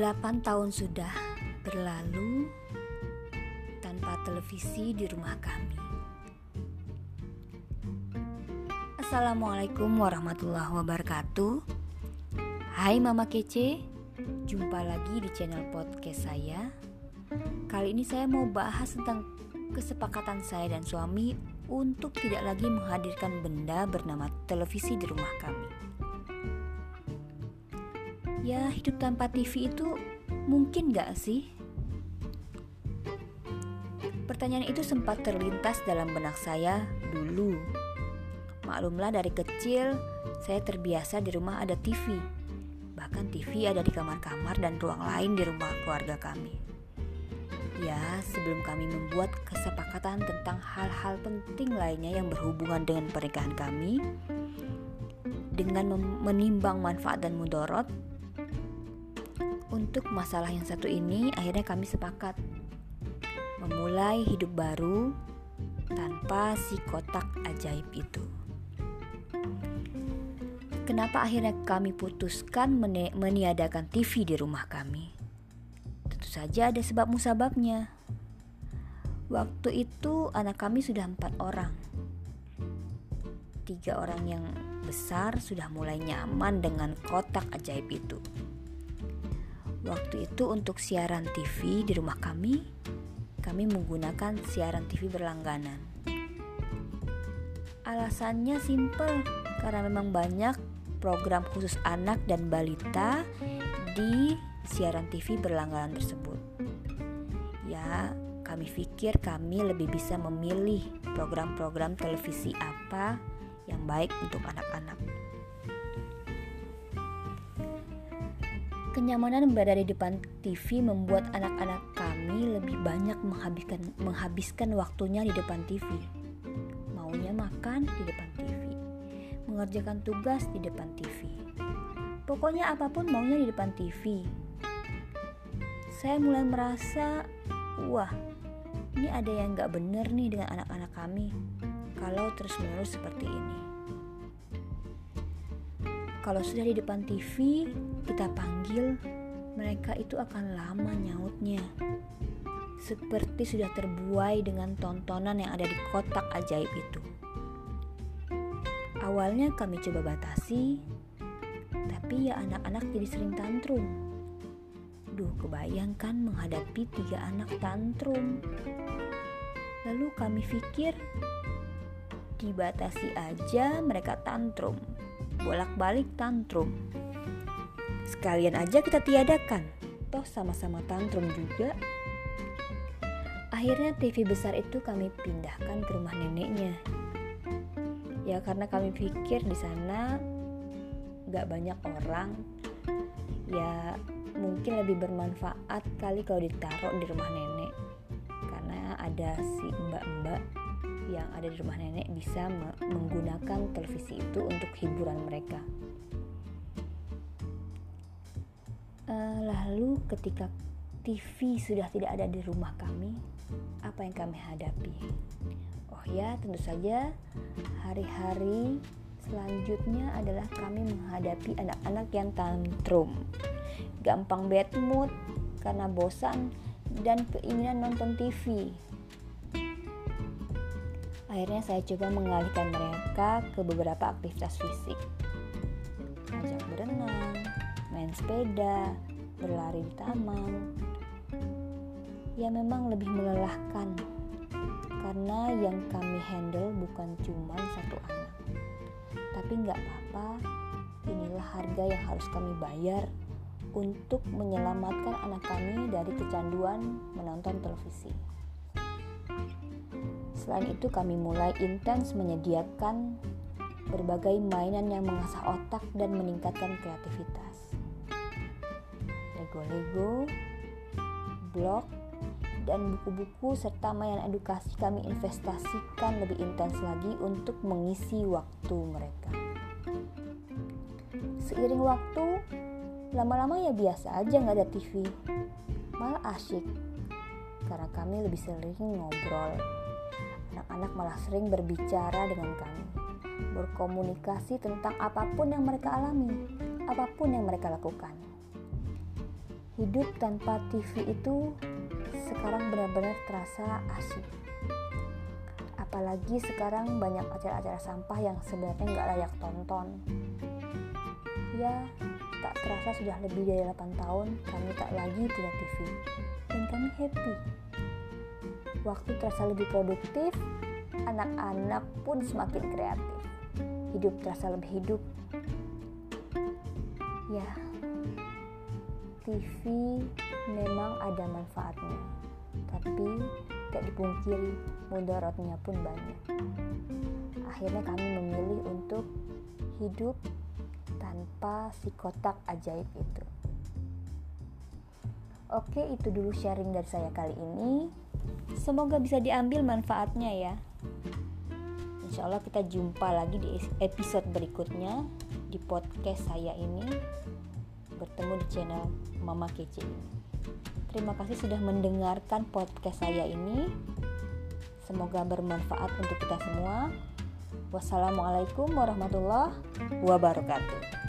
Delapan tahun sudah berlalu tanpa televisi di rumah kami. Assalamualaikum warahmatullahi wabarakatuh. Hai Mama Kece, jumpa lagi di channel podcast saya. Kali ini saya mau bahas tentang kesepakatan saya dan suami untuk tidak lagi menghadirkan benda bernama televisi di rumah kami. Ya, hidup tanpa TV itu mungkin gak sih? Pertanyaan itu sempat terlintas dalam benak saya dulu. Maklumlah dari kecil saya terbiasa di rumah ada TV. Bahkan TV ada di kamar-kamar dan ruang lain di rumah keluarga kami. Ya, sebelum kami membuat kesepakatan tentang hal-hal penting lainnya yang berhubungan dengan pernikahan kami, dengan menimbang manfaat dan mudorot, untuk masalah yang satu ini, akhirnya kami sepakat memulai hidup baru tanpa si kotak ajaib itu. Kenapa akhirnya kami putuskan meniadakan TV di rumah kami? Tentu saja ada sebab musababnya. Waktu itu anak kami sudah empat orang. Tiga orang yang besar sudah mulai nyaman dengan kotak ajaib itu. Waktu itu untuk siaran TV di rumah kami, kami menggunakan siaran TV berlangganan. Alasannya simple, karena memang banyak program khusus anak dan balita di siaran TV berlangganan tersebut. Ya, kami pikir kami lebih bisa memilih program-program televisi apa yang baik untuk anak-anak. Kenyamanan berada di depan TV membuat anak-anak kami lebih banyak menghabiskan, menghabiskan waktunya di depan TV. Maunya makan di depan TV, mengerjakan tugas di depan TV. Pokoknya apa pun maunya di depan TV. Saya mulai merasa, wah, ini ada yang gak bener nih dengan anak-anak kami kalau terus-menerus seperti ini. Kalau sudah di depan TV, kita panggil, mereka itu akan lama nyautnya. Seperti sudah terbuai dengan tontonan yang ada di kotak ajaib itu. Awalnya kami coba batasi, tapi ya anak-anak jadi sering tantrum. Duh, kebayangkan menghadapi tiga anak tantrum. Lalu kami pikir, dibatasi aja mereka tantrum bolak-balik tantrum. Sekalian aja kita tiadakan, toh sama-sama tantrum juga. Akhirnya TV besar itu kami pindahkan ke rumah neneknya. Ya karena kami pikir di sana gak banyak orang, ya mungkin lebih bermanfaat kali kalau ditaruh di rumah nenek. Karena ada si mbak-mbak yang ada di rumah nenek bisa menggunakan televisi itu untuk hiburan mereka. Lalu ketika TV sudah tidak ada di rumah kami, apa yang kami hadapi? Oh ya, tentu saja hari-hari selanjutnya adalah kami menghadapi anak-anak yang tantrum, gampang bad mood karena bosan dan keinginan nonton TV Akhirnya saya coba mengalihkan mereka ke beberapa aktivitas fisik. Ajak berenang, main sepeda, berlari di taman. Ya memang lebih melelahkan karena yang kami handle bukan cuma satu anak. Tapi nggak apa-apa, inilah harga yang harus kami bayar untuk menyelamatkan anak kami dari kecanduan menonton televisi. Selain itu kami mulai intens menyediakan berbagai mainan yang mengasah otak dan meningkatkan kreativitas. Lego-lego, blog, dan buku-buku serta mainan edukasi kami investasikan lebih intens lagi untuk mengisi waktu mereka. Seiring waktu, lama-lama ya biasa aja nggak ada TV. Malah asyik, karena kami lebih sering ngobrol anak-anak malah sering berbicara dengan kami, berkomunikasi tentang apa pun yang mereka alami, apa pun yang mereka lakukan. Hidup tanpa TV itu sekarang benar-benar terasa asik apalagi sekarang banyak acara-acara sampah yang sebenarnya nggak layak tonton. Ya tak terasa sudah lebih dari 8 tahun kami tak lagi punya TV dan kami happy. Waktu terasa lebih produktif anak-anak pun semakin kreatif. Hidup terasa lebih hidup. Ya TV memang ada manfaatnya, tapi tidak dipungkiri mudaratnya pun banyak. Akhirnya kami memilih untuk hidup tanpa si kotak ajaib itu. Oke, itu dulu sharing dari saya kali ini. Semoga bisa diambil manfaatnya ya. Insya Allah kita jumpa lagi di episode berikutnya di podcast saya ini bertemu di channel Mama Kece Terima kasih sudah mendengarkan podcast saya ini. Semoga bermanfaat untuk kita semua. Wassalamualaikum warahmatullahi wabarakatuh.